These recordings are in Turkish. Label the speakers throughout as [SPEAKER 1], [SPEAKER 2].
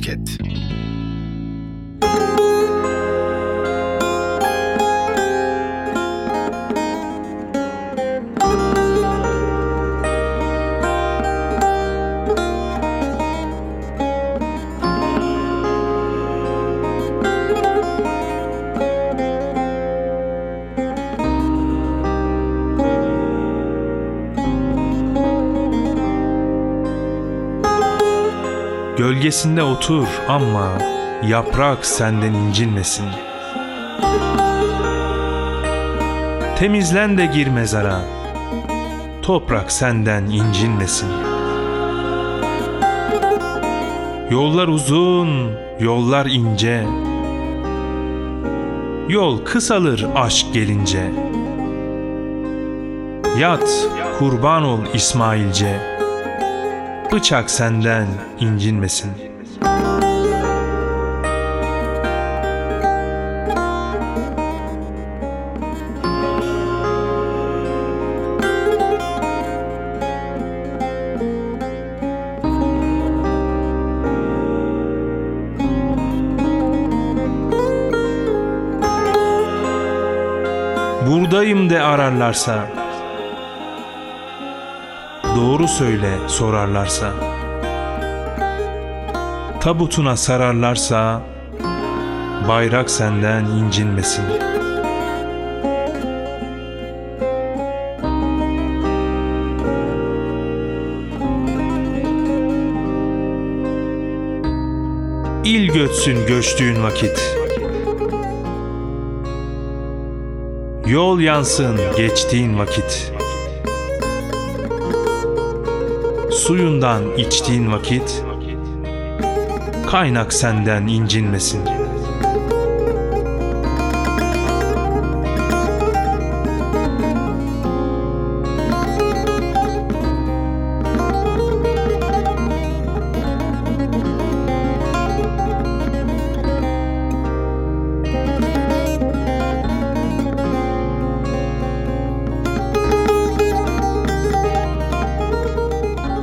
[SPEAKER 1] Podcast.
[SPEAKER 2] Gölgesinde otur ama yaprak senden incinmesin. Temizlen de gir mezara, toprak senden incinmesin. Yollar uzun, yollar ince. Yol kısalır aşk gelince. Yat, kurban ol İsmailce bıçak senden incinmesin. Buradayım de ararlarsa Doğru söyle sorarlarsa. Tabutuna sararlarsa Bayrak senden incinmesin. İl götsün göçtüğün vakit. Yol yansın geçtiğin vakit Suyundan içtiğin vakit Kaynak senden incinmesin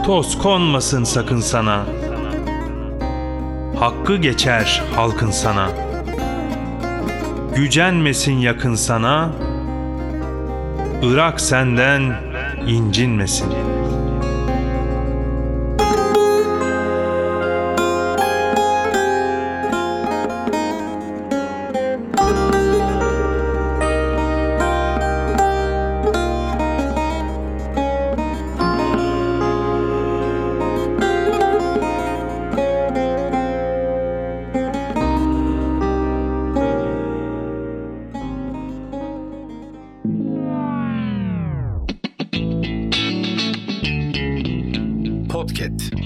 [SPEAKER 2] Toz konmasın sakın sana. Hakkı geçer halkın sana. Gücenmesin yakın sana. Irak senden incinmesin
[SPEAKER 1] Podcast.